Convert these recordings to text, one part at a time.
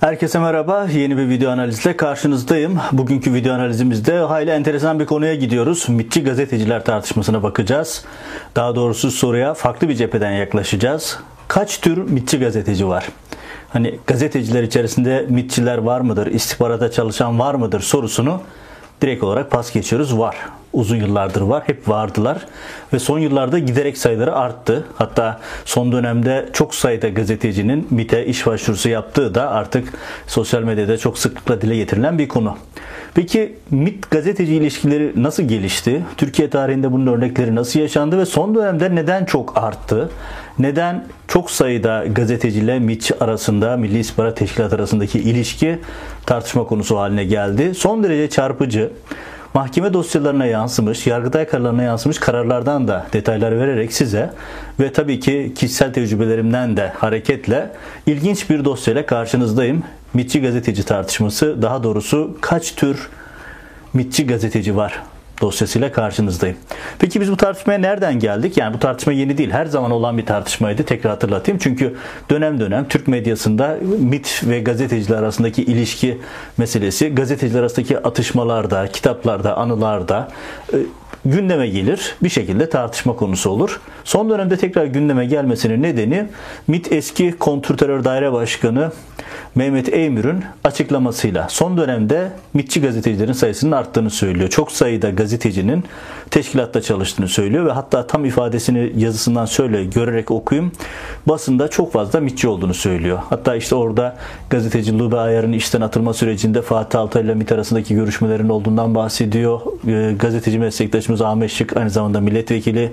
Herkese merhaba. Yeni bir video analizle karşınızdayım. Bugünkü video analizimizde hayli enteresan bir konuya gidiyoruz. MİTçi gazeteciler tartışmasına bakacağız. Daha doğrusu soruya farklı bir cepheden yaklaşacağız. Kaç tür MİTçi gazeteci var? Hani gazeteciler içerisinde MİTçiler var mıdır? İstihbarata çalışan var mıdır sorusunu direkt olarak pas geçiyoruz. Var. Uzun yıllardır var. Hep vardılar. Ve son yıllarda giderek sayıları arttı. Hatta son dönemde çok sayıda gazetecinin MİT'e iş başvurusu yaptığı da artık sosyal medyada çok sıklıkla dile getirilen bir konu. Peki MİT gazeteci ilişkileri nasıl gelişti? Türkiye tarihinde bunun örnekleri nasıl yaşandı ve son dönemde neden çok arttı? Neden çok sayıda gazeteciyle MİT arasında, Milli İstihbarat Teşkilatı arasındaki ilişki tartışma konusu haline geldi? Son derece çarpıcı mahkeme dosyalarına yansımış, yargıtay kararlarına yansımış kararlardan da detaylar vererek size ve tabii ki kişisel tecrübelerimden de hareketle ilginç bir dosyayla karşınızdayım. MİTçi gazeteci tartışması, daha doğrusu kaç tür MİTçi gazeteci var dosyasıyla karşınızdayım. Peki biz bu tartışmaya nereden geldik? Yani bu tartışma yeni değil. Her zaman olan bir tartışmaydı. Tekrar hatırlatayım. Çünkü dönem dönem Türk medyasında MIT ve gazeteciler arasındaki ilişki meselesi, gazeteciler arasındaki atışmalarda, kitaplarda, anılarda e, gündeme gelir. Bir şekilde tartışma konusu olur. Son dönemde tekrar gündeme gelmesinin nedeni MIT eski kontrterör daire başkanı Mehmet Eymür'ün açıklamasıyla son dönemde MİTçi gazetecilerin sayısının arttığını söylüyor. Çok sayıda gazetecinin teşkilatta çalıştığını söylüyor ve hatta tam ifadesini yazısından şöyle görerek okuyayım. Basında çok fazla MİTçi olduğunu söylüyor. Hatta işte orada gazeteci Lube Ayar'ın işten atılma sürecinde Fatih Altay ile MİT arasındaki görüşmelerin olduğundan bahsediyor. Ee, gazeteci meslektaşımız Ahmet Şık aynı zamanda milletvekili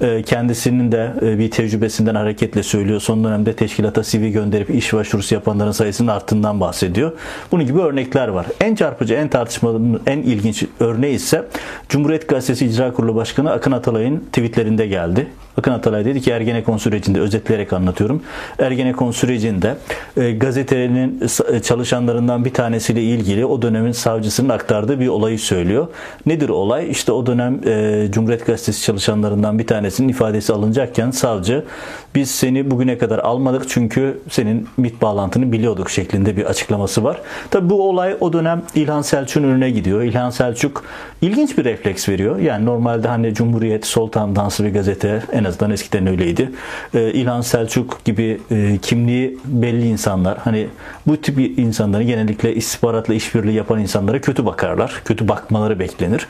e, kendisinin de e, bir tecrübesinden hareketle söylüyor. Son dönemde teşkilata CV gönderip iş başvurusu yapanların sayısının arttığından bahsediyor. Bunun gibi örnekler var. En çarpıcı, en tartışmalı, en ilginç örneği ise Cumhuriyet Gazetesi İcra Kurulu Başkanı Akın Atalay'ın tweetlerinde geldi. Akın Atalay dedi ki Ergenekon sürecinde özetleyerek anlatıyorum. Ergenekon sürecinde e, gazetenin e, çalışanlarından bir tanesiyle ilgili o dönemin savcısının aktardığı bir olayı söylüyor. Nedir olay? İşte o dönem e, Cumhuriyet Gazetesi çalışanlarından bir tanesinin ifadesi alınacakken savcı biz seni bugüne kadar almadık çünkü senin MIT bağlantını biliyorduk şeklinde bir açıklaması var. Tabi bu olay o dönem İlhan Selçuk'un önüne gidiyor. İlhan Selçuk ilginç bir refleks veriyor. Yani normalde hani Cumhuriyet, Soltan Dansı bir gazete en azından eskiden öyleydi. Ee, İlhan Selçuk gibi e, kimliği belli insanlar hani bu tip insanları genellikle istihbaratla işbirliği yapan insanlara kötü bakarlar. Kötü bakmaları beklenir.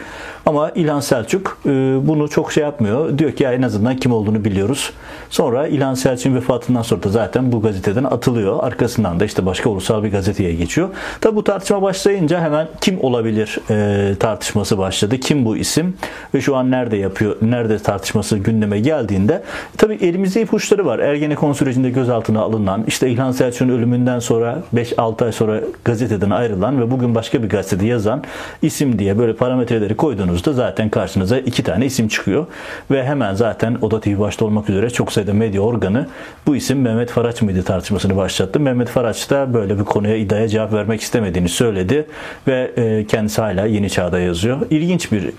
Ama İlhan Selçuk e, bunu çok şey yapmıyor. Diyor ki ya en azından kim olduğunu biliyoruz. Sonra İlhan Selçuk'un vefatından sonra da zaten bu gazeteden atılıyor. Arkasından da işte başka ulusal bir gazeteye geçiyor. Tabi bu tartışma başlayınca hemen kim olabilir e, tartışması başladı. Kim bu isim ve şu an nerede yapıyor, nerede tartışması gündeme geldiğinde tabi elimizde ipuçları var. Ergenekon sürecinde gözaltına alınan, işte İlhan Selçuk'un ölümünden sonra 5-6 ay sonra gazeteden ayrılan ve bugün başka bir gazetede yazan isim diye böyle parametreleri koyduğunuzda zaten karşınıza iki tane isim çıkıyor. Ve hemen zaten Oda TV başta olmak üzere çok sayıda medya organı bu isim Mehmet Faraç mıydı tartışmasını başlattı. Mehmet Faraç da böyle bir konuya iddiaya cevap vermek istemediğini söyledi ve e, kendisi hala Yeni Çağ'da yazıyor. İlginç bir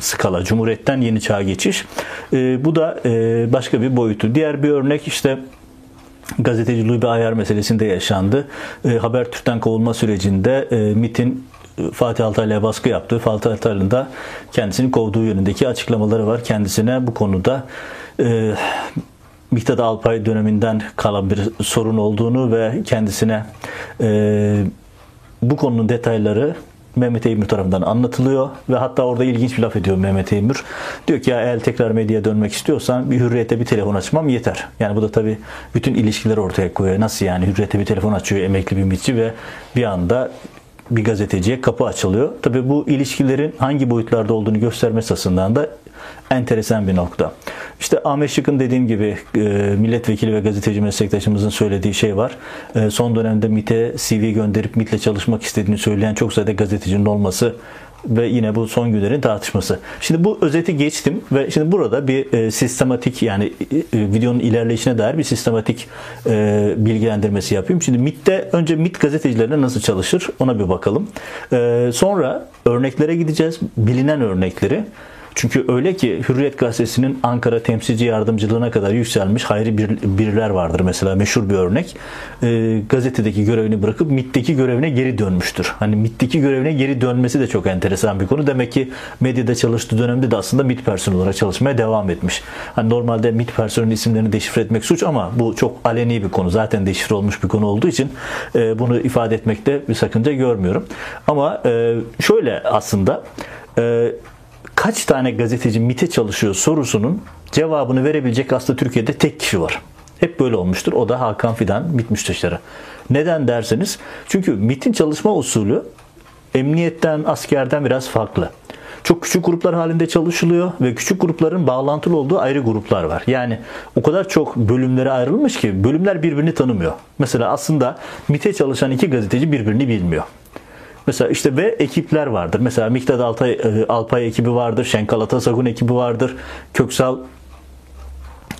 skala. Cumhuriyetten Yeni Çağ'a geçiş. E, bu da e, başka bir boyutu. Diğer bir örnek işte gazeteciliği bir ayar meselesinde yaşandı. Habertürk'ten kovulma sürecinde MIT'in Fatih Altaylı'ya baskı yaptı. Fatih Altaylı'nın da kendisini kovduğu yönündeki açıklamaları var. Kendisine bu konuda e, Miktat Alpay döneminden kalan bir sorun olduğunu ve kendisine e, bu konunun detayları Mehmet Eymür tarafından anlatılıyor ve hatta orada ilginç bir laf ediyor Mehmet Eymür. Diyor ki ya eğer tekrar medyaya dönmek istiyorsan bir hürriyete bir telefon açmam yeter. Yani bu da tabii bütün ilişkileri ortaya koyuyor. Nasıl yani hürriyete bir telefon açıyor emekli bir mitçi ve bir anda bir gazeteciye kapı açılıyor. Tabii bu ilişkilerin hangi boyutlarda olduğunu göstermesi açısından da enteresan bir nokta. İşte Ahmet Şık'ın dediğim gibi e, milletvekili ve gazeteci meslektaşımızın söylediği şey var. E, son dönemde MIT'e CV gönderip MIT'le çalışmak istediğini söyleyen çok sayıda gazetecinin olması ve yine bu son günlerin tartışması. Şimdi bu özeti geçtim ve şimdi burada bir e, sistematik yani e, videonun ilerleyişine dair bir sistematik e, bilgilendirmesi yapayım. Şimdi MIT'te önce MIT gazetecilerine nasıl çalışır ona bir bakalım. E, sonra örneklere gideceğiz. Bilinen örnekleri. Çünkü öyle ki Hürriyet Gazetesi'nin Ankara temsilci yardımcılığına kadar yükselmiş hayri bir, biriler vardır. Mesela meşhur bir örnek. E, gazetedeki görevini bırakıp MIT'teki görevine geri dönmüştür. Hani MIT'teki görevine geri dönmesi de çok enteresan bir konu. Demek ki medyada çalıştığı dönemde de aslında MIT personeli olarak çalışmaya devam etmiş. Hani normalde MIT personelinin isimlerini deşifre etmek suç ama bu çok aleni bir konu. Zaten deşifre olmuş bir konu olduğu için e, bunu ifade etmekte bir sakınca görmüyorum. Ama e, şöyle aslında e, kaç tane gazeteci MIT'e çalışıyor sorusunun cevabını verebilecek aslında Türkiye'de tek kişi var. Hep böyle olmuştur. O da Hakan Fidan MIT müsteşarı. Neden derseniz çünkü MIT'in çalışma usulü emniyetten, askerden biraz farklı. Çok küçük gruplar halinde çalışılıyor ve küçük grupların bağlantılı olduğu ayrı gruplar var. Yani o kadar çok bölümlere ayrılmış ki bölümler birbirini tanımıyor. Mesela aslında MIT'e çalışan iki gazeteci birbirini bilmiyor. Mesela işte ve ekipler vardır. Mesela Miktat Altay, e, Alpay ekibi vardır. Şenkal Atasagun ekibi vardır. Köksal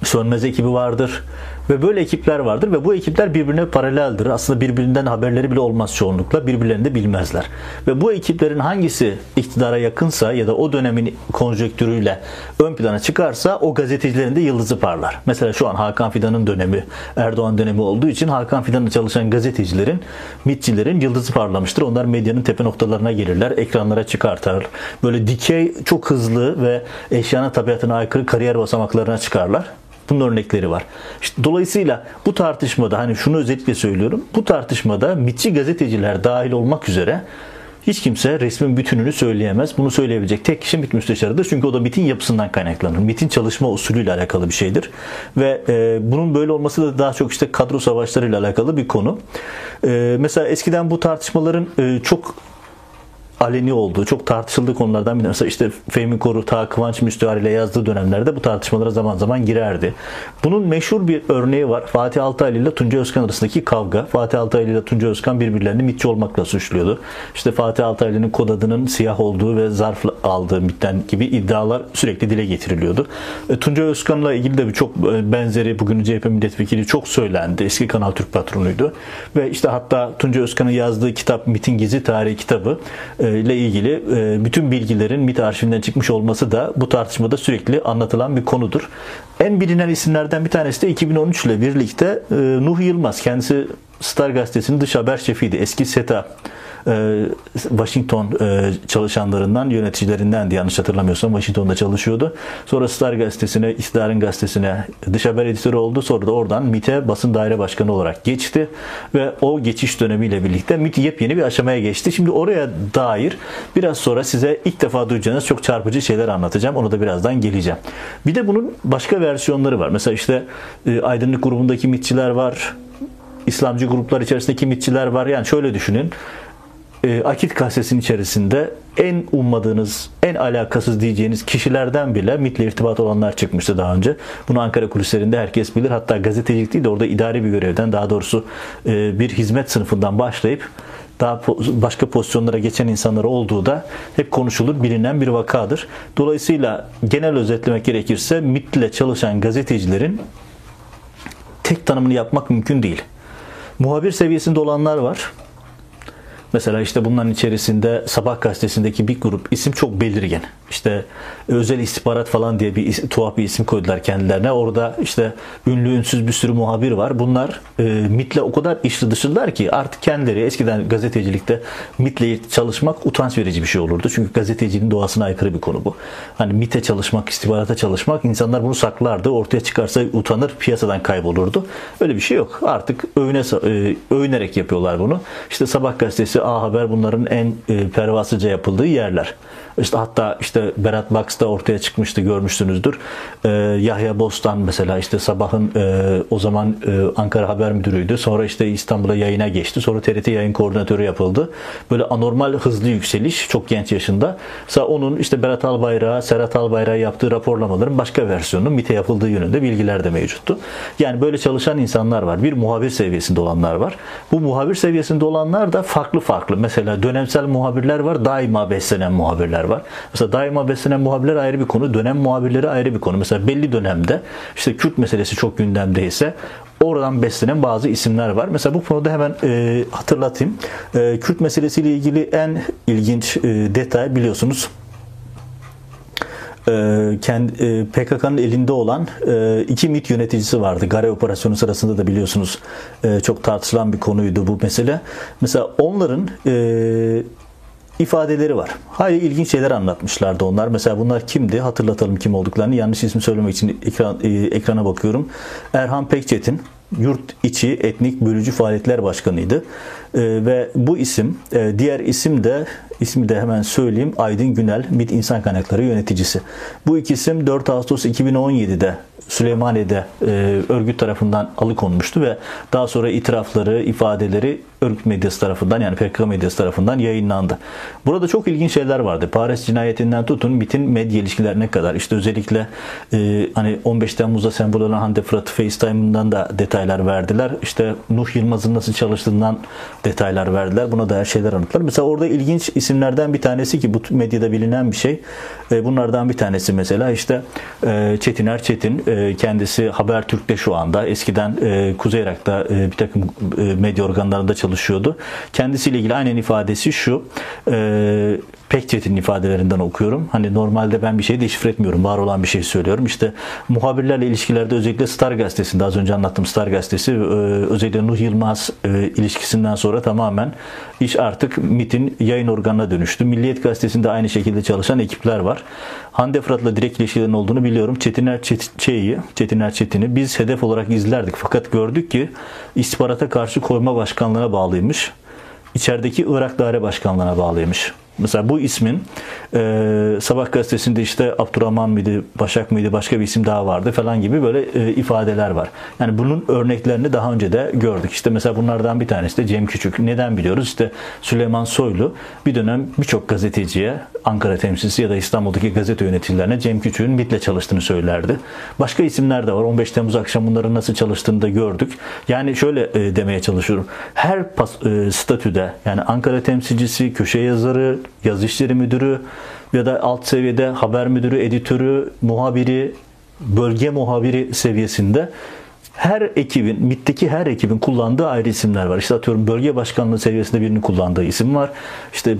Sönmez ekibi vardır. Ve böyle ekipler vardır ve bu ekipler birbirine paraleldir. Aslında birbirinden haberleri bile olmaz çoğunlukla. Birbirlerini de bilmezler. Ve bu ekiplerin hangisi iktidara yakınsa ya da o dönemin konjonktürüyle ön plana çıkarsa o gazetecilerin de yıldızı parlar. Mesela şu an Hakan Fidan'ın dönemi, Erdoğan dönemi olduğu için Hakan Fidan'la çalışan gazetecilerin, mitçilerin yıldızı parlamıştır. Onlar medyanın tepe noktalarına gelirler, ekranlara çıkartırlar. Böyle dikey, çok hızlı ve eşyanın tabiatına aykırı kariyer basamaklarına çıkarlar. Bunun örnekleri var. İşte dolayısıyla bu tartışmada hani şunu özellikle söylüyorum. Bu tartışmada mitçi gazeteciler dahil olmak üzere hiç kimse resmin bütününü söyleyemez. Bunu söyleyebilecek tek kişi MİT müsteşarıdır. Çünkü o da MİT'in yapısından kaynaklanır. MİT'in çalışma usulüyle alakalı bir şeydir. Ve e, bunun böyle olması da daha çok işte kadro savaşlarıyla alakalı bir konu. E, mesela eskiden bu tartışmaların e, çok aleni olduğu, çok tartışıldığı konulardan bir tanesi. İşte Fehmi Koru, Ta Kıvanç Müstühar ile yazdığı dönemlerde bu tartışmalara zaman zaman girerdi. Bunun meşhur bir örneği var. Fatih Altaylı ile Tunca Özkan arasındaki kavga. Fatih Altaylı ile Tunca Özkan birbirlerini mitçi olmakla suçluyordu. İşte Fatih Altaylı'nın kod adının siyah olduğu ve zarf aldığı mitten gibi iddialar sürekli dile getiriliyordu. E, Tunca Özkan'la ilgili de bir çok e, benzeri bugün CHP milletvekili çok söylendi. Eski Kanal Türk patronuydu. Ve işte hatta Tunca Özkan'ın yazdığı kitap Mitin Gizli Tarihi kitabı e, ile ilgili e, bütün bilgilerin MIT arşivinden çıkmış olması da bu tartışmada sürekli anlatılan bir konudur. En bilinen isimlerden bir tanesi de 2013 ile birlikte e, Nuh Yılmaz. Kendisi Star Gazetesi'nin dış haber şefiydi. Eski SETA Washington e, çalışanlarından, yöneticilerinden diye yanlış hatırlamıyorsam Washington'da çalışıyordu. Sonra Star gazetesine, iktidarın gazetesine dış haber editörü oldu. Sonra da oradan MIT'e basın daire başkanı olarak geçti. Ve o geçiş dönemiyle birlikte MIT yepyeni bir aşamaya geçti. Şimdi oraya dair biraz sonra size ilk defa duyacağınız çok çarpıcı şeyler anlatacağım. Ona da birazdan geleceğim. Bir de bunun başka versiyonları var. Mesela işte e, aydınlık grubundaki MITçiler var. İslamcı gruplar içerisindeki MITçiler var. Yani şöyle düşünün e, Akit gazetesinin içerisinde en ummadığınız, en alakasız diyeceğiniz kişilerden bile MIT'le irtibat olanlar çıkmıştı daha önce. Bunu Ankara kulislerinde herkes bilir. Hatta gazetecilik değil de orada idari bir görevden daha doğrusu e, bir hizmet sınıfından başlayıp daha başka pozisyonlara geçen insanlar olduğu da hep konuşulur, bilinen bir vakadır. Dolayısıyla genel özetlemek gerekirse MIT ile çalışan gazetecilerin tek tanımını yapmak mümkün değil. Muhabir seviyesinde olanlar var. Mesela işte bunların içerisinde Sabah gazetesindeki bir grup isim çok belirgin. İşte özel istihbarat falan diye bir tuhaf bir isim koydular kendilerine. Orada işte ünlü ünsüz bir sürü muhabir var. Bunlar e, MIT'le o kadar içli dışlılar ki artık kendileri eskiden gazetecilikte MIT'le çalışmak utanç verici bir şey olurdu. Çünkü gazeteciliğin doğasına aykırı bir konu bu. Hani MIT'e çalışmak, istihbarata çalışmak insanlar bunu saklardı. Ortaya çıkarsa utanır, piyasadan kaybolurdu. Öyle bir şey yok. Artık övüne, e, övünerek yapıyorlar bunu. İşte Sabah gazetesi, A Haber bunların en e, pervasızca yapıldığı yerler. İşte hatta işte Berat Box'ta ortaya çıkmıştı görmüşsünüzdür. Ee, Yahya Bostan mesela işte sabahın e, o zaman e, Ankara Haber Müdürüydü. Sonra işte İstanbul'a yayına geçti. Sonra TRT yayın koordinatörü yapıldı. Böyle anormal hızlı yükseliş çok genç yaşında. Mesela onun işte Berat Albayrak'a, Serhat Albayrak'a yaptığı raporlamaların başka versiyonu MİT'e yapıldığı yönünde bilgiler de mevcuttu. Yani böyle çalışan insanlar var. Bir muhabir seviyesinde olanlar var. Bu muhabir seviyesinde olanlar da farklı farklı. Mesela dönemsel muhabirler var. Daima beslenen muhabirler var. Mesela daima beslenen muhabirler ayrı bir konu, dönem muhabirleri ayrı bir konu. Mesela belli dönemde işte Kürt meselesi çok gündemdeyse oradan beslenen bazı isimler var. Mesela bu konuda hemen e, hatırlatayım. E, Kürt meselesiyle ilgili en ilginç e, detay biliyorsunuz e, e, PKK'nın elinde olan e, iki MİT yöneticisi vardı. Gare operasyonu sırasında da biliyorsunuz çok tartışılan bir konuydu bu mesele. Mesela onların ifadeleri var. Hayır ilginç şeyler anlatmışlardı onlar. Mesela bunlar kimdi? Hatırlatalım kim olduklarını. Yanlış ismi söylemek için ekran, e, ekrana bakıyorum. Erhan Pekçetin yurt içi etnik bölücü faaliyetler başkanıydı. E, ve bu isim, e, diğer isim de ismi de hemen söyleyeyim Aydın Günel MİT İnsan Kaynakları Yöneticisi. Bu iki isim 4 Ağustos 2017'de Süleymaniye'de e, örgüt tarafından alıkonmuştu ve daha sonra itirafları, ifadeleri örgüt medyası tarafından yani PKK medyası tarafından yayınlandı. Burada çok ilginç şeyler vardı. Paris cinayetinden tutun MIT'in medya ilişkilerine kadar işte özellikle e, hani 15 Temmuz'da sembol Hande Fırat'ı FaceTime'ından da detaylar verdiler. İşte Nuh Yılmaz'ın nasıl çalıştığından detaylar verdiler. Buna dair şeyler anlattılar. Mesela orada ilginç isimlerden bir tanesi ki bu medyada bilinen bir şey. E, bunlardan bir tanesi mesela işte e, Çetiner Çetin e, kendisi Habertürk'te şu anda eskiden e, Kuzey Irak'ta e, bir takım e, medya organlarında çalışıyordu. Kendisiyle ilgili aynen ifadesi şu. E, Pekçet'in ifadelerinden okuyorum. Hani normalde ben bir şey deşifre etmiyorum. Var olan bir şey söylüyorum. İşte muhabirlerle ilişkilerde özellikle Star Gazetesi'nde az önce anlattım Star Gazetesi e, özellikle Nuh Yılmaz e, ilişkisinden sonra tamamen iş artık MIT'in yayın organına dönüştü. Milliyet Gazetesi'nde aynı şekilde çalışan ekipler var. Hande Fırat'la direkt ilişkilerin olduğunu biliyorum. Çetiner Çetin'i, Çetiner Çetin'i biz hedef olarak izlerdik. Fakat gördük ki istihbarata karşı koruma başkanlığına bağlıymış. İçerideki Irak Daire Başkanlığı'na bağlıymış. Mesela bu ismin e, Sabah gazetesinde işte Abdurrahman mıydı, Başak mıydı, başka bir isim daha vardı falan gibi böyle e, ifadeler var. Yani bunun örneklerini daha önce de gördük. İşte mesela bunlardan bir tanesi de Cem Küçük. Neden biliyoruz? İşte Süleyman Soylu bir dönem birçok gazeteciye, Ankara temsilcisi ya da İstanbul'daki gazete yöneticilerine Cem Küçük'ün MIT'le çalıştığını söylerdi. Başka isimler de var. 15 Temmuz akşam bunların nasıl çalıştığını da gördük. Yani şöyle e, demeye çalışıyorum. Her pas, e, statüde yani Ankara temsilcisi, köşe yazarı, yazı işleri müdürü ya da alt seviyede haber müdürü, editörü, muhabiri, bölge muhabiri seviyesinde her ekibin, MIT'teki her ekibin kullandığı ayrı isimler var. İşte atıyorum bölge başkanlığı seviyesinde birinin kullandığı isim var. İşte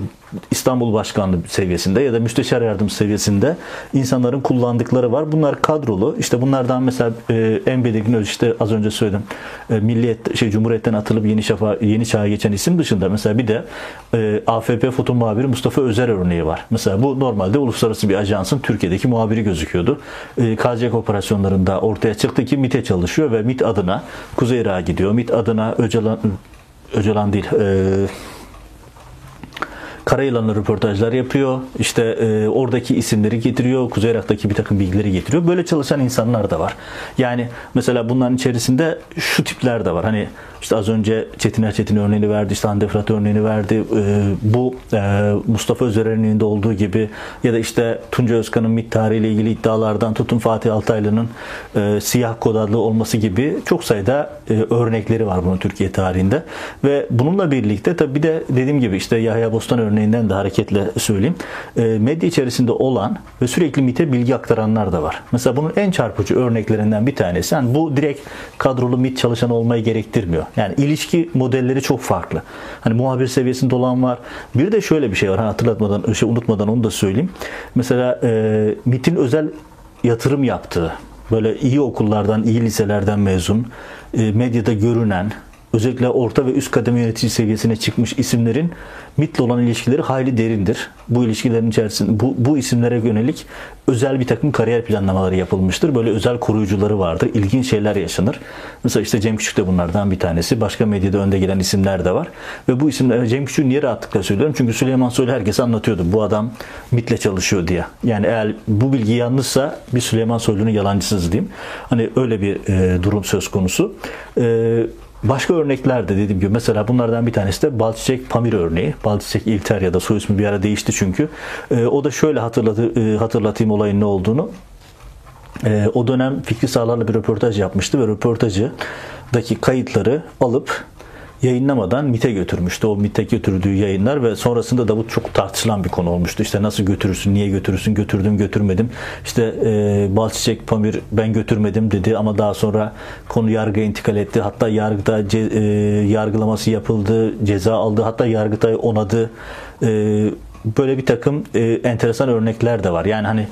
İstanbul Başkanlığı seviyesinde ya da müsteşar yardım seviyesinde insanların kullandıkları var. Bunlar kadrolu. İşte bunlardan mesela e, en belirgin işte az önce söyledim. E, Milliyet şey Cumhuriyet'ten atılıp yeni şafa yeni çağa geçen isim dışında mesela bir de e, AFP foto muhabiri Mustafa Özer örneği var. Mesela bu normalde uluslararası bir ajansın Türkiye'deki muhabiri gözüküyordu. E, KCK operasyonlarında ortaya çıktı ki MIT'e çalışıyor ve MIT adına Kuzey Irak'a gidiyor. MIT adına Öcalan Öcalan değil. E, Karayılan'la röportajlar yapıyor. İşte e, oradaki isimleri getiriyor. Kuzey Irak'taki bir takım bilgileri getiriyor. Böyle çalışan insanlar da var. Yani mesela bunların içerisinde şu tipler de var. Hani işte az önce Çetin örneğini verdi, işte Hande Fırat örneğini verdi. E, bu e, Mustafa Özer örneğinde olduğu gibi ya da işte Tunca Özkan'ın MİT tarihiyle ilgili iddialardan tutun Fatih Altaylı'nın e, siyah kod adlı olması gibi çok sayıda e, örnekleri var bunun Türkiye tarihinde. Ve bununla birlikte tabi bir de dediğim gibi işte Yahya Bostan örneğinden de hareketle söyleyeyim. Medya içerisinde olan ve sürekli MİT'e bilgi aktaranlar da var. Mesela bunun en çarpıcı örneklerinden bir tanesi. Yani bu direkt kadrolu MİT çalışan olmayı gerektirmiyor. Yani ilişki modelleri çok farklı. Hani muhabir seviyesinde olan var. Bir de şöyle bir şey var. Hani hatırlatmadan, şey unutmadan onu da söyleyeyim. Mesela e, MIT'in özel yatırım yaptığı, böyle iyi okullardan, iyi liselerden mezun, e, medyada görünen, özellikle orta ve üst kademe yönetici seviyesine çıkmış isimlerin MIT'le olan ilişkileri hayli derindir. Bu ilişkilerin içerisinde bu, bu isimlere yönelik özel bir takım kariyer planlamaları yapılmıştır. Böyle özel koruyucuları vardır. İlginç şeyler yaşanır. Mesela işte Cem Küçük de bunlardan bir tanesi. Başka medyada önde gelen isimler de var. Ve bu isimler Cem Küçük'ü niye rahatlıkla söylüyorum? Çünkü Süleyman Soylu herkese anlatıyordu. Bu adam MIT'le çalışıyor diye. Yani eğer bu bilgi yanlışsa bir Süleyman Soylu'nun yalancısız diyeyim. Hani öyle bir e, durum söz konusu. E, Başka örnekler de dediğim gibi mesela bunlardan bir tanesi de Balçiçek Pamir örneği. Balçiçek İlter ya da soy ismi bir ara değişti çünkü. E, o da şöyle hatırlatı, e, hatırlatayım olayın ne olduğunu. E, o dönem Fikri Sağlar'la bir röportaj yapmıştı ve röportajıdaki kayıtları alıp yayınlamadan MIT'e götürmüştü. O MIT'e götürdüğü yayınlar ve sonrasında da bu çok tartışılan bir konu olmuştu. İşte nasıl götürürsün, niye götürürsün, götürdüm, götürmedim. İşte e, Balçiçek Pamir ben götürmedim dedi ama daha sonra konu yargıya intikal etti. Hatta yargıda ce, e, yargılaması yapıldı, ceza aldı. Hatta yargıtay onadı. E, böyle bir takım e, enteresan örnekler de var. Yani hani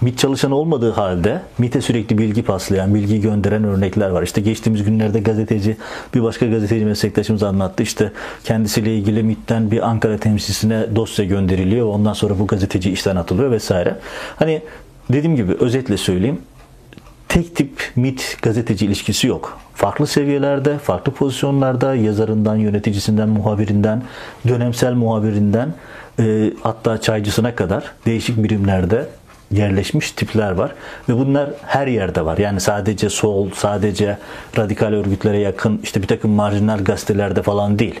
MIT çalışanı olmadığı halde MIT'e sürekli bilgi paslayan, bilgi gönderen örnekler var. İşte geçtiğimiz günlerde gazeteci, bir başka gazeteci meslektaşımız anlattı. İşte kendisiyle ilgili MIT'ten bir Ankara temsilcisine dosya gönderiliyor. Ondan sonra bu gazeteci işten atılıyor vesaire. Hani dediğim gibi özetle söyleyeyim tek tip MIT gazeteci ilişkisi yok. Farklı seviyelerde, farklı pozisyonlarda yazarından, yöneticisinden, muhabirinden, dönemsel muhabirinden e, hatta çaycısına kadar değişik birimlerde yerleşmiş tipler var ve bunlar her yerde var. Yani sadece sol, sadece radikal örgütlere yakın işte bir takım marjinal gazetelerde falan değil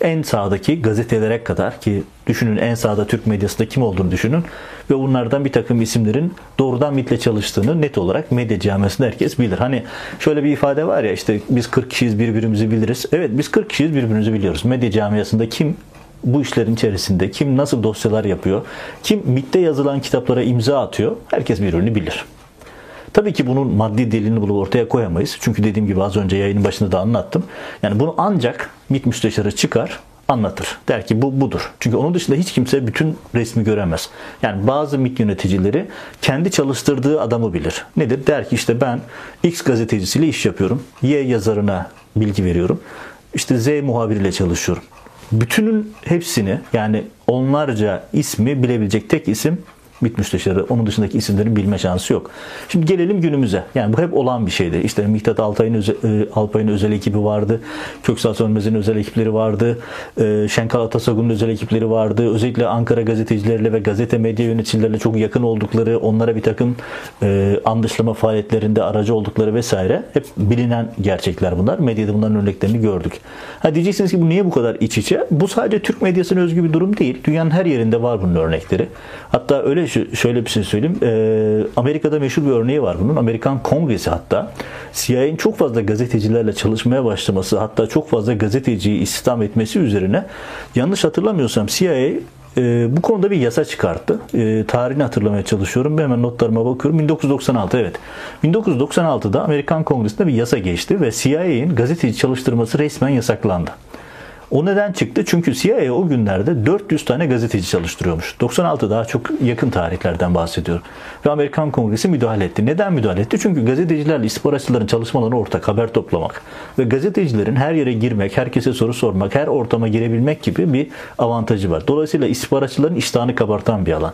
en sağdaki gazetelere kadar ki düşünün en sağda Türk medyasında kim olduğunu düşünün ve bunlardan bir takım isimlerin doğrudan MIT'le çalıştığını net olarak medya camiasında herkes bilir. Hani şöyle bir ifade var ya işte biz 40 kişiyiz birbirimizi biliriz. Evet biz 40 kişiyiz birbirimizi biliyoruz. Medya camiasında kim bu işlerin içerisinde kim nasıl dosyalar yapıyor, kim MIT'te yazılan kitaplara imza atıyor herkes birbirini bilir. Tabii ki bunun maddi delilini bulup ortaya koyamayız. Çünkü dediğim gibi az önce yayının başında da anlattım. Yani bunu ancak MİT müsteşarı çıkar, anlatır. Der ki bu budur. Çünkü onun dışında hiç kimse bütün resmi göremez. Yani bazı MİT yöneticileri kendi çalıştırdığı adamı bilir. Nedir? Der ki işte ben X gazetecisiyle iş yapıyorum. Y yazarına bilgi veriyorum. İşte Z muhabiriyle çalışıyorum. Bütünün hepsini yani onlarca ismi bilebilecek tek isim MİT müsteşarı. Onun dışındaki isimlerin bilme şansı yok. Şimdi gelelim günümüze. Yani bu hep olan bir şeydi. İşte Miktat Altay'ın özel, e, Alpay'ın özel ekibi vardı. Köksal Sönmez'in özel ekipleri vardı. E, Şenkal Atasagun'un özel ekipleri vardı. Özellikle Ankara gazetecileriyle ve gazete medya yöneticileriyle çok yakın oldukları, onlara bir takım e, anlaşılma faaliyetlerinde aracı oldukları vesaire. Hep bilinen gerçekler bunlar. Medyada bunların örneklerini gördük. Ha diyeceksiniz ki bu niye bu kadar iç içe? Bu sadece Türk medyasına özgü bir durum değil. Dünyanın her yerinde var bunun örnekleri. Hatta öyle şöyle bir şey söyleyeyim. Ee, Amerika'da meşhur bir örneği var bunun. Amerikan Kongresi hatta CIA'nin çok fazla gazetecilerle çalışmaya başlaması hatta çok fazla gazeteciyi istihdam etmesi üzerine yanlış hatırlamıyorsam CIA e, bu konuda bir yasa çıkarttı. E, tarihini hatırlamaya çalışıyorum. Hemen notlarıma bakıyorum. 1996 evet. 1996'da Amerikan Kongresi'nde bir yasa geçti ve CIA'nin gazeteci çalıştırması resmen yasaklandı. O neden çıktı? Çünkü CIA o günlerde 400 tane gazeteci çalıştırıyormuş. 96 daha çok yakın tarihlerden bahsediyorum. Ve Amerikan Kongresi müdahale etti. Neden müdahale etti? Çünkü gazetecilerle istihbaratçıların çalışmaları ortak, haber toplamak. Ve gazetecilerin her yere girmek, herkese soru sormak, her ortama girebilmek gibi bir avantajı var. Dolayısıyla istihbaratçıların iştahını kabartan bir alan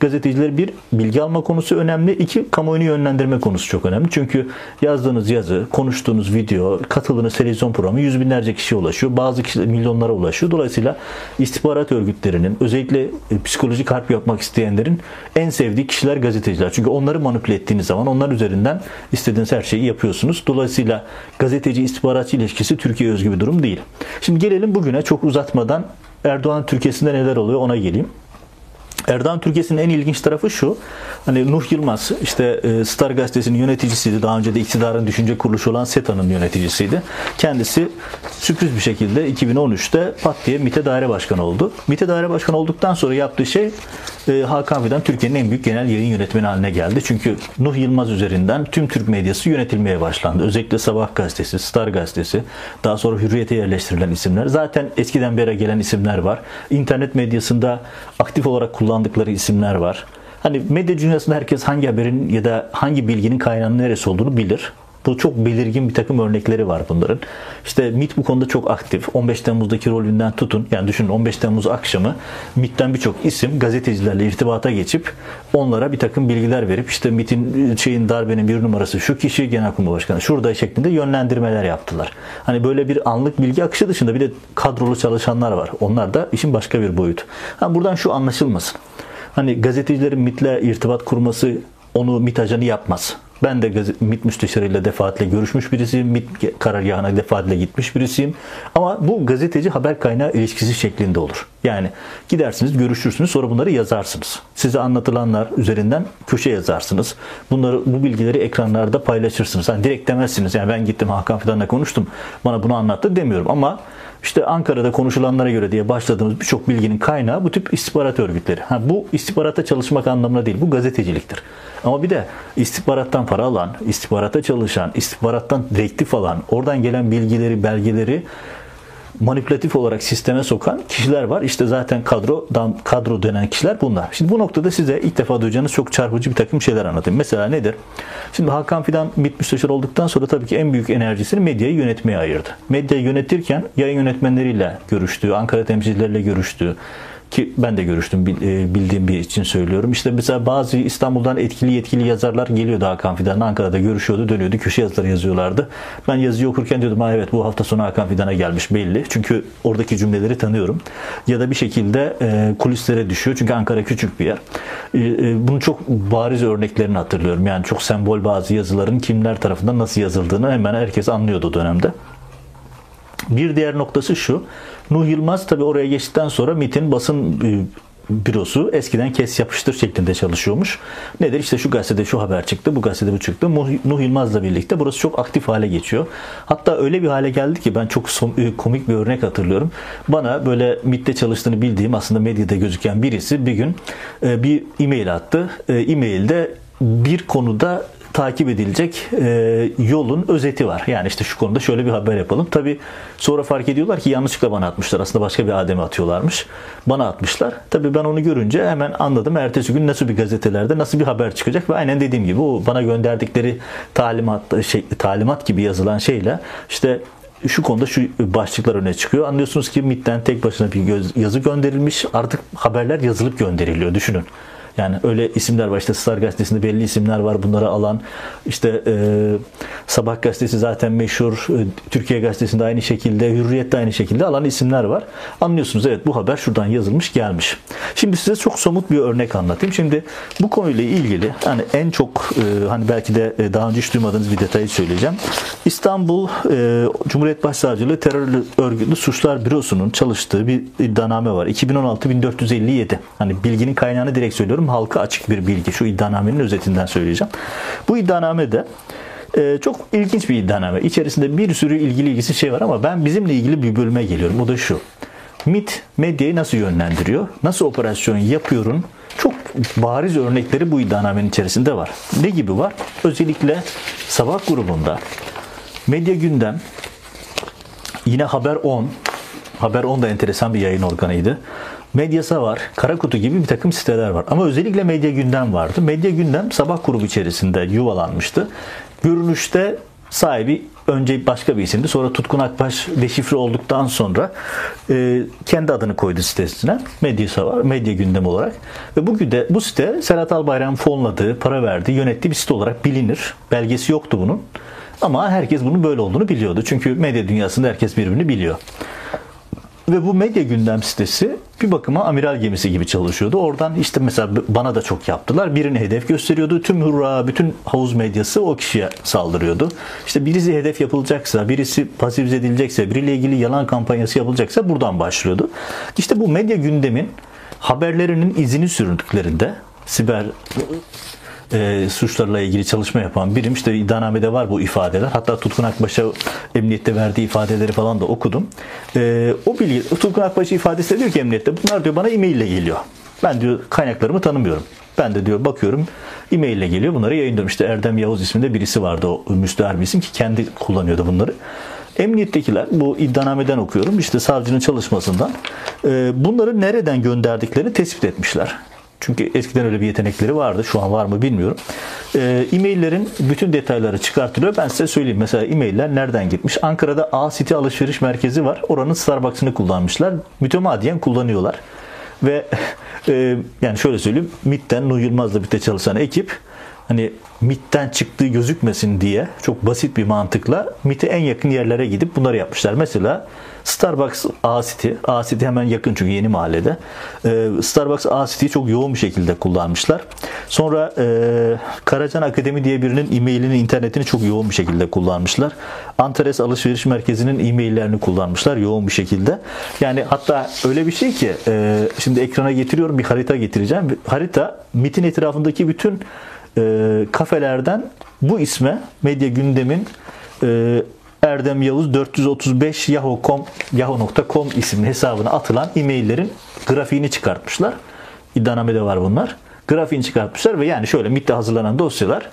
gazeteciler bir bilgi alma konusu önemli. iki kamuoyunu yönlendirme konusu çok önemli. Çünkü yazdığınız yazı, konuştuğunuz video, katıldığınız televizyon programı yüz binlerce kişiye ulaşıyor. Bazı kişiler milyonlara ulaşıyor. Dolayısıyla istihbarat örgütlerinin özellikle e, psikolojik harp yapmak isteyenlerin en sevdiği kişiler gazeteciler. Çünkü onları manipüle ettiğiniz zaman onlar üzerinden istediğiniz her şeyi yapıyorsunuz. Dolayısıyla gazeteci istihbaratçı ilişkisi Türkiye özgü bir durum değil. Şimdi gelelim bugüne çok uzatmadan Erdoğan Türkiye'sinde neler oluyor ona geleyim. Erdoğan Türkiye'sinin en ilginç tarafı şu. Hani Nuh Yılmaz işte e, Star Gazetesi'nin yöneticisiydi. Daha önce de iktidarın düşünce kuruluşu olan SETA'nın yöneticisiydi. Kendisi sürpriz bir şekilde 2013'te pat diye MİT'e daire başkanı oldu. MİT'e daire başkanı olduktan sonra yaptığı şey e, Hakan Fidan Türkiye'nin en büyük genel yayın yönetmeni haline geldi. Çünkü Nuh Yılmaz üzerinden tüm Türk medyası yönetilmeye başlandı. Özellikle Sabah gazetesi, Star gazetesi, daha sonra Hürriyet'e yerleştirilen isimler. Zaten eskiden beri gelen isimler var. İnternet medyasında aktif olarak kullandıkları isimler var. Hani medya dünyasında herkes hangi haberin ya da hangi bilginin kaynağının neresi olduğunu bilir. Bu çok belirgin bir takım örnekleri var bunların. İşte MIT bu konuda çok aktif. 15 Temmuz'daki rolünden tutun. Yani düşünün 15 Temmuz akşamı MIT'ten birçok isim gazetecilerle irtibata geçip onlara bir takım bilgiler verip işte MIT'in şeyin darbenin bir numarası şu kişi Genelkurmay Başkanı şurada şeklinde yönlendirmeler yaptılar. Hani böyle bir anlık bilgi akışı dışında bir de kadrolu çalışanlar var. Onlar da işin başka bir boyutu. Ha buradan şu anlaşılmasın. Hani gazetecilerin MIT'le irtibat kurması onu MIT ajanı yapmaz. Ben de MİT müsteşarıyla defaatle görüşmüş birisiyim. MİT karargahına defaatle gitmiş birisiyim. Ama bu gazeteci haber kaynağı ilişkisi şeklinde olur. Yani gidersiniz, görüşürsünüz, sonra bunları yazarsınız. Size anlatılanlar üzerinden köşe yazarsınız. Bunları bu bilgileri ekranlarda paylaşırsınız. Hani direkt demezsiniz. Yani ben gittim Hakan Fidan'la konuştum. Bana bunu anlattı demiyorum ama işte Ankara'da konuşulanlara göre diye başladığımız birçok bilginin kaynağı bu tip istihbarat örgütleri. Ha, bu istihbarata çalışmak anlamına değil, bu gazeteciliktir. Ama bir de istihbarattan para alan, istihbarata çalışan, istihbarattan direktif alan, oradan gelen bilgileri, belgeleri manipülatif olarak sisteme sokan kişiler var. İşte zaten kadro kadro denen kişiler bunlar. Şimdi bu noktada size ilk defa duyacağınız çok çarpıcı bir takım şeyler anlatayım. Mesela nedir? Şimdi Hakan Fidan MİT müsteşarı olduktan sonra tabii ki en büyük enerjisini medyayı yönetmeye ayırdı. Medyayı yönetirken yayın yönetmenleriyle görüştüğü, Ankara temsilcileriyle görüştüğü, ki ben de görüştüm e, bildiğim bir için söylüyorum. İşte mesela bazı İstanbul'dan etkili yetkili yazarlar geliyordu Hakan Fidan'la Ankara'da görüşüyordu dönüyordu köşe yazıları yazıyorlardı. Ben yazıyı okurken diyordum ha evet bu hafta sonu Hakan Fidan'a gelmiş belli. Çünkü oradaki cümleleri tanıyorum. Ya da bir şekilde e, kulislere düşüyor. Çünkü Ankara küçük bir yer. E, e, bunun çok bariz örneklerini hatırlıyorum. Yani çok sembol bazı yazıların kimler tarafından nasıl yazıldığını hemen herkes anlıyordu o dönemde. Bir diğer noktası şu. Nuh Yılmaz tabi oraya geçtikten sonra MIT'in basın e, bürosu eskiden kes yapıştır şeklinde çalışıyormuş. Nedir? İşte şu gazetede şu haber çıktı, bu gazetede bu çıktı. Nuh Yılmaz'la birlikte burası çok aktif hale geçiyor. Hatta öyle bir hale geldi ki ben çok e, komik bir örnek hatırlıyorum. Bana böyle MIT'te çalıştığını bildiğim aslında medyada gözüken birisi bir gün e, bir e-mail attı. E-mailde bir konuda takip edilecek e, yolun özeti var. Yani işte şu konuda şöyle bir haber yapalım. Tabi sonra fark ediyorlar ki yanlışlıkla bana atmışlar. Aslında başka bir ademe atıyorlarmış. Bana atmışlar. Tabi ben onu görünce hemen anladım. Ertesi gün nasıl bir gazetelerde nasıl bir haber çıkacak ve aynen dediğim gibi o bana gönderdikleri talimat şey, talimat gibi yazılan şeyle işte şu konuda şu başlıklar öne çıkıyor. Anlıyorsunuz ki MIT'ten tek başına bir yazı gönderilmiş. Artık haberler yazılıp gönderiliyor. Düşünün. Yani öyle isimler var. İşte Star Gazetesi'nde belli isimler var. Bunları alan işte e, Sabah Gazetesi zaten meşhur. E, Türkiye Gazetesi'nde aynı şekilde. Hürriyet'te aynı şekilde alan isimler var. Anlıyorsunuz evet bu haber şuradan yazılmış gelmiş. Şimdi size çok somut bir örnek anlatayım. Şimdi bu konuyla ilgili hani en çok e, hani belki de e, daha önce hiç duymadığınız bir detayı söyleyeceğim. İstanbul e, Cumhuriyet Başsavcılığı Terör Örgütlü Suçlar Bürosu'nun çalıştığı bir iddianame var. 2016-1457. Hani bilginin kaynağını direkt söylüyorum söylüyorum. Halka açık bir bilgi. Şu iddianamenin özetinden söyleyeceğim. Bu iddianamede e, çok ilginç bir iddianame. İçerisinde bir sürü ilgili ilgisi şey var ama ben bizimle ilgili bir bölüme geliyorum. O da şu. MIT medyayı nasıl yönlendiriyor? Nasıl operasyon yapıyorum? Çok bariz örnekleri bu iddianamenin içerisinde var. Ne gibi var? Özellikle sabah grubunda medya gündem yine Haber 10 Haber 10 da enteresan bir yayın organıydı. Medyasa var, Karakutu gibi bir takım siteler var. Ama özellikle Medya Gündem vardı. Medya Gündem sabah grubu içerisinde yuvalanmıştı. Görünüşte sahibi önce başka bir isimdi. Sonra Tutkun Akbaş deşifre olduktan sonra e, kendi adını koydu sitesine. Medyasa var, medya gündem olarak. Ve bugün de bu site Serhat Albayrak fonladığı, para verdiği, yönettiği bir site olarak bilinir. Belgesi yoktu bunun. Ama herkes bunun böyle olduğunu biliyordu. Çünkü medya dünyasında herkes birbirini biliyor. Ve bu medya gündem sitesi bir bakıma amiral gemisi gibi çalışıyordu. Oradan işte mesela bana da çok yaptılar. Birini hedef gösteriyordu. Tüm hurra, bütün havuz medyası o kişiye saldırıyordu. İşte birisi hedef yapılacaksa, birisi pasifize edilecekse, biriyle ilgili yalan kampanyası yapılacaksa buradan başlıyordu. İşte bu medya gündemin haberlerinin izini süründüklerinde siber e, suçlarla ilgili çalışma yapan birim. işte iddianamede var bu ifadeler. Hatta Tutkun Akbaş'a emniyette verdiği ifadeleri falan da okudum. E, o bilgi, Tutkun Akbaş ifadesi diyor ki emniyette bunlar diyor bana e-mail ile geliyor. Ben diyor kaynaklarımı tanımıyorum. Ben de diyor bakıyorum e-mail ile geliyor. Bunları yayınlıyorum. İşte Erdem Yavuz isminde birisi vardı o müstehar bir isim ki kendi kullanıyordu bunları. Emniyettekiler bu iddianameden okuyorum işte savcının çalışmasından e, bunları nereden gönderdiklerini tespit etmişler. Çünkü eskiden öyle bir yetenekleri vardı. Şu an var mı bilmiyorum. E, e-maillerin bütün detayları çıkartılıyor. Ben size söyleyeyim. Mesela e-mailler nereden gitmiş? Ankara'da A City alışveriş merkezi var. Oranın Starbucks'ını kullanmışlar. Mütemadiyen kullanıyorlar. Ve e, yani şöyle söyleyeyim. MIT'ten Nuh Yılmaz'la birlikte çalışan ekip hani MIT'ten çıktığı gözükmesin diye çok basit bir mantıkla MIT'e en yakın yerlere gidip bunları yapmışlar. Mesela Starbucks A City, A City hemen yakın çünkü yeni mahallede. Ee, Starbucks A City'yi çok yoğun bir şekilde kullanmışlar. Sonra e, Karacan Akademi diye birinin e-mailini, internetini çok yoğun bir şekilde kullanmışlar. Antares Alışveriş Merkezi'nin e-maillerini kullanmışlar yoğun bir şekilde. Yani hatta öyle bir şey ki e, şimdi ekrana getiriyorum bir harita getireceğim. Harita MIT'in etrafındaki bütün e, kafelerden bu isme medya gündemin Erdem Yavuz 435 yahoo.com yahoo.com isimli hesabına atılan e-maillerin grafiğini çıkartmışlar. İddianamede var bunlar. Grafiğini çıkartmışlar ve yani şöyle MIT'te hazırlanan dosyalar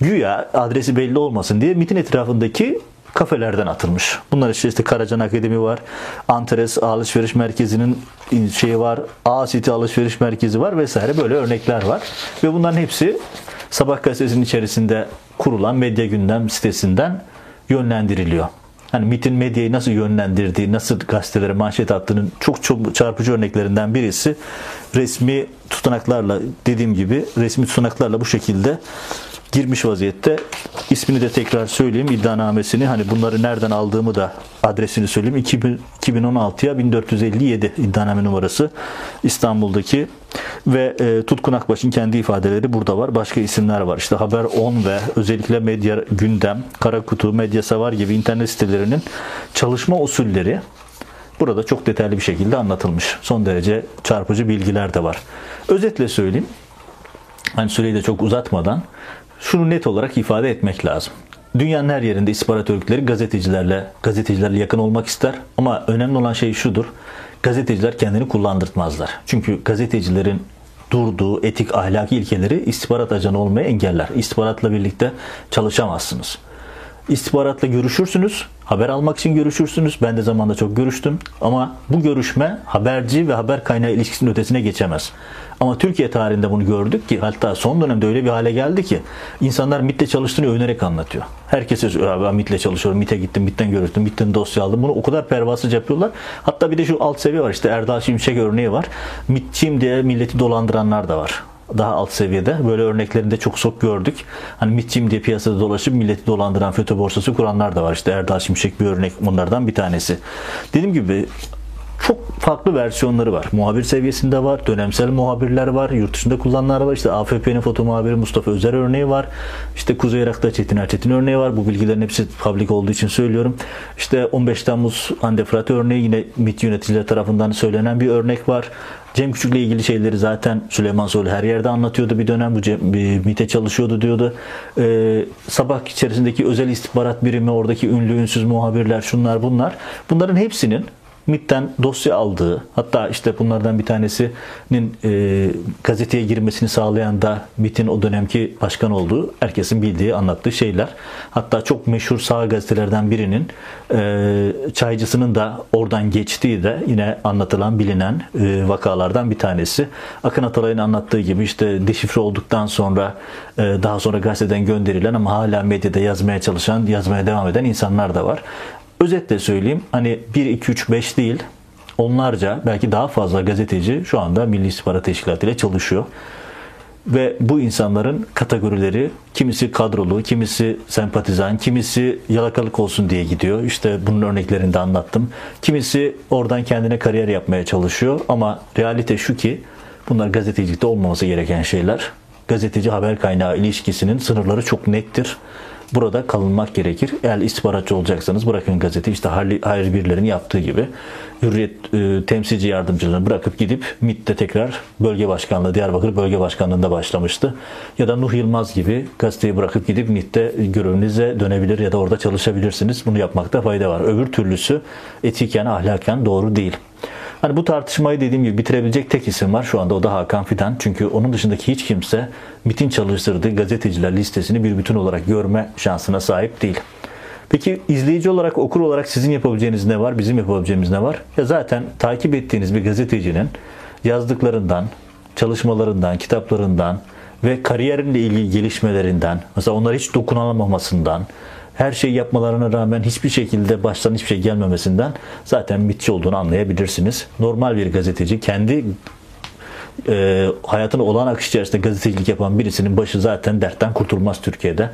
güya adresi belli olmasın diye MIT'in etrafındaki kafelerden atılmış. Bunlar işte, işte Karacan Akademi var. Antares Alışveriş Merkezi'nin şeyi var. A City Alışveriş Merkezi var vesaire böyle örnekler var. Ve bunların hepsi Sabah gazetesinin içerisinde kurulan medya gündem sitesinden yönlendiriliyor. Hani MIT'in medyayı nasıl yönlendirdiği, nasıl gazetelere manşet attığının çok çok çarpıcı örneklerinden birisi resmi tutanaklarla dediğim gibi resmi tutanaklarla bu şekilde girmiş vaziyette. İsmini de tekrar söyleyeyim iddianamesini hani bunları nereden aldığımı da adresini söyleyeyim. 2000, 2016'ya 1457 iddianame numarası İstanbul'daki ve e, Tutkun Akbaş'ın kendi ifadeleri burada var. Başka isimler var. İşte Haber 10 ve özellikle Medya Gündem, Karakutu, Medya Savar gibi internet sitelerinin çalışma usulleri burada çok detaylı bir şekilde anlatılmış. Son derece çarpıcı bilgiler de var. Özetle söyleyeyim. Hani süreyi de çok uzatmadan şunu net olarak ifade etmek lazım. Dünyanın her yerinde istihbarat örgütleri gazetecilerle, gazetecilerle yakın olmak ister. Ama önemli olan şey şudur. Gazeteciler kendini kullandırtmazlar. Çünkü gazetecilerin durduğu etik ahlaki ilkeleri istihbarat ajanı olmaya engeller. İstihbaratla birlikte çalışamazsınız. İstihbaratla görüşürsünüz, haber almak için görüşürsünüz. Ben de zamanda çok görüştüm ama bu görüşme haberci ve haber kaynağı ilişkisinin ötesine geçemez. Ama Türkiye tarihinde bunu gördük ki hatta son dönemde öyle bir hale geldi ki insanlar MIT'le çalıştığını övünerek anlatıyor. Herkese ben MIT'le çalışıyorum, MIT'e gittim, MIT'ten görüştüm, MIT'ten dosya aldım. Bunu o kadar pervasızca yapıyorlar. Hatta bir de şu alt seviye var işte Erdal Şimşek örneği var. MIT'çiyim diye milleti dolandıranlar da var daha alt seviyede. Böyle örneklerinde çok sok gördük. Hani MIT'çiyim diye piyasada dolaşıp milleti dolandıran FETÖ borsası kuranlar da var. İşte Erdal Şimşek bir örnek bunlardan bir tanesi. Dediğim gibi çok farklı versiyonları var. Muhabir seviyesinde var, dönemsel muhabirler var, yurt dışında kullananlar var. İşte AFP'nin foto muhabiri Mustafa Özer örneği var. İşte Kuzey Irak'ta Çetin Erçetin örneği var. Bu bilgilerin hepsi public olduğu için söylüyorum. İşte 15 Temmuz Hande Fırat örneği yine MİT yöneticileri tarafından söylenen bir örnek var. Cem Küçük'le ilgili şeyleri zaten Süleyman Soylu her yerde anlatıyordu bir dönem. Bu Cem, MİT'e çalışıyordu diyordu. Ee, sabah içerisindeki özel istihbarat birimi, oradaki ünlü ünsüz muhabirler, şunlar bunlar. Bunların hepsinin MIT'ten dosya aldığı hatta işte bunlardan bir tanesinin e, gazeteye girmesini sağlayan da MIT'in o dönemki başkan olduğu herkesin bildiği anlattığı şeyler. Hatta çok meşhur sağ gazetelerden birinin e, çaycısının da oradan geçtiği de yine anlatılan bilinen e, vakalardan bir tanesi. Akın Atalay'ın anlattığı gibi işte deşifre olduktan sonra e, daha sonra gazeteden gönderilen ama hala medyada yazmaya çalışan, yazmaya devam eden insanlar da var. Özetle söyleyeyim hani 1, 2, 3, 5 değil onlarca belki daha fazla gazeteci şu anda Milli İstihbarat Teşkilatı ile çalışıyor. Ve bu insanların kategorileri kimisi kadrolu, kimisi sempatizan, kimisi yalakalık olsun diye gidiyor. İşte bunun örneklerini de anlattım. Kimisi oradan kendine kariyer yapmaya çalışıyor ama realite şu ki bunlar gazetecilikte olmaması gereken şeyler. Gazeteci haber kaynağı ilişkisinin sınırları çok nettir burada kalınmak gerekir. Eğer istihbaratçı olacaksanız bırakın gazete işte hayır birilerinin yaptığı gibi Hürriyet e, temsilci yardımcılığını bırakıp gidip MİT'te tekrar bölge başkanlığı, Diyarbakır bölge başkanlığında başlamıştı. Ya da Nuh Yılmaz gibi gazeteyi bırakıp gidip MİT'te görevinize dönebilir ya da orada çalışabilirsiniz. Bunu yapmakta fayda var. Öbür türlüsü etiken, ahlaken doğru değil. Hani bu tartışmayı dediğim gibi bitirebilecek tek isim var şu anda o da Hakan Fidan. Çünkü onun dışındaki hiç kimse MIT'in çalıştırdığı gazeteciler listesini bir bütün olarak görme şansına sahip değil. Peki izleyici olarak, okur olarak sizin yapabileceğiniz ne var, bizim yapabileceğimiz ne var? Ya zaten takip ettiğiniz bir gazetecinin yazdıklarından, çalışmalarından, kitaplarından ve kariyerinle ilgili gelişmelerinden, mesela onlara hiç dokunulamamasından, her şeyi yapmalarına rağmen hiçbir şekilde baştan hiçbir şey gelmemesinden zaten mitçi olduğunu anlayabilirsiniz. Normal bir gazeteci kendi e, hayatını olan akış içerisinde gazetecilik yapan birisinin başı zaten dertten kurtulmaz Türkiye'de.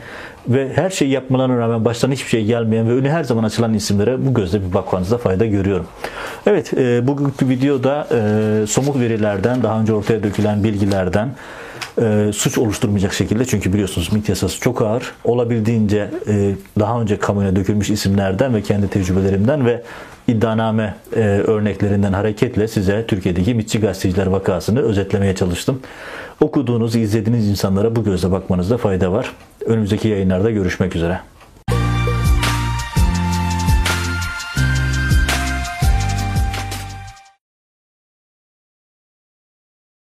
Ve her şeyi yapmalarına rağmen baştan hiçbir şey gelmeyen ve önü her zaman açılan isimlere bu gözle bir bakmanızda fayda görüyorum. Evet, e, bugünkü videoda e, somut verilerden, daha önce ortaya dökülen bilgilerden, e, suç oluşturmayacak şekilde çünkü biliyorsunuz MİT yasası çok ağır. Olabildiğince e, daha önce kamuya dökülmüş isimlerden ve kendi tecrübelerimden ve iddianame e, örneklerinden hareketle size Türkiye'deki MİTçi gazeteciler vakasını özetlemeye çalıştım. Okuduğunuz, izlediğiniz insanlara bu gözle bakmanızda fayda var. Önümüzdeki yayınlarda görüşmek üzere.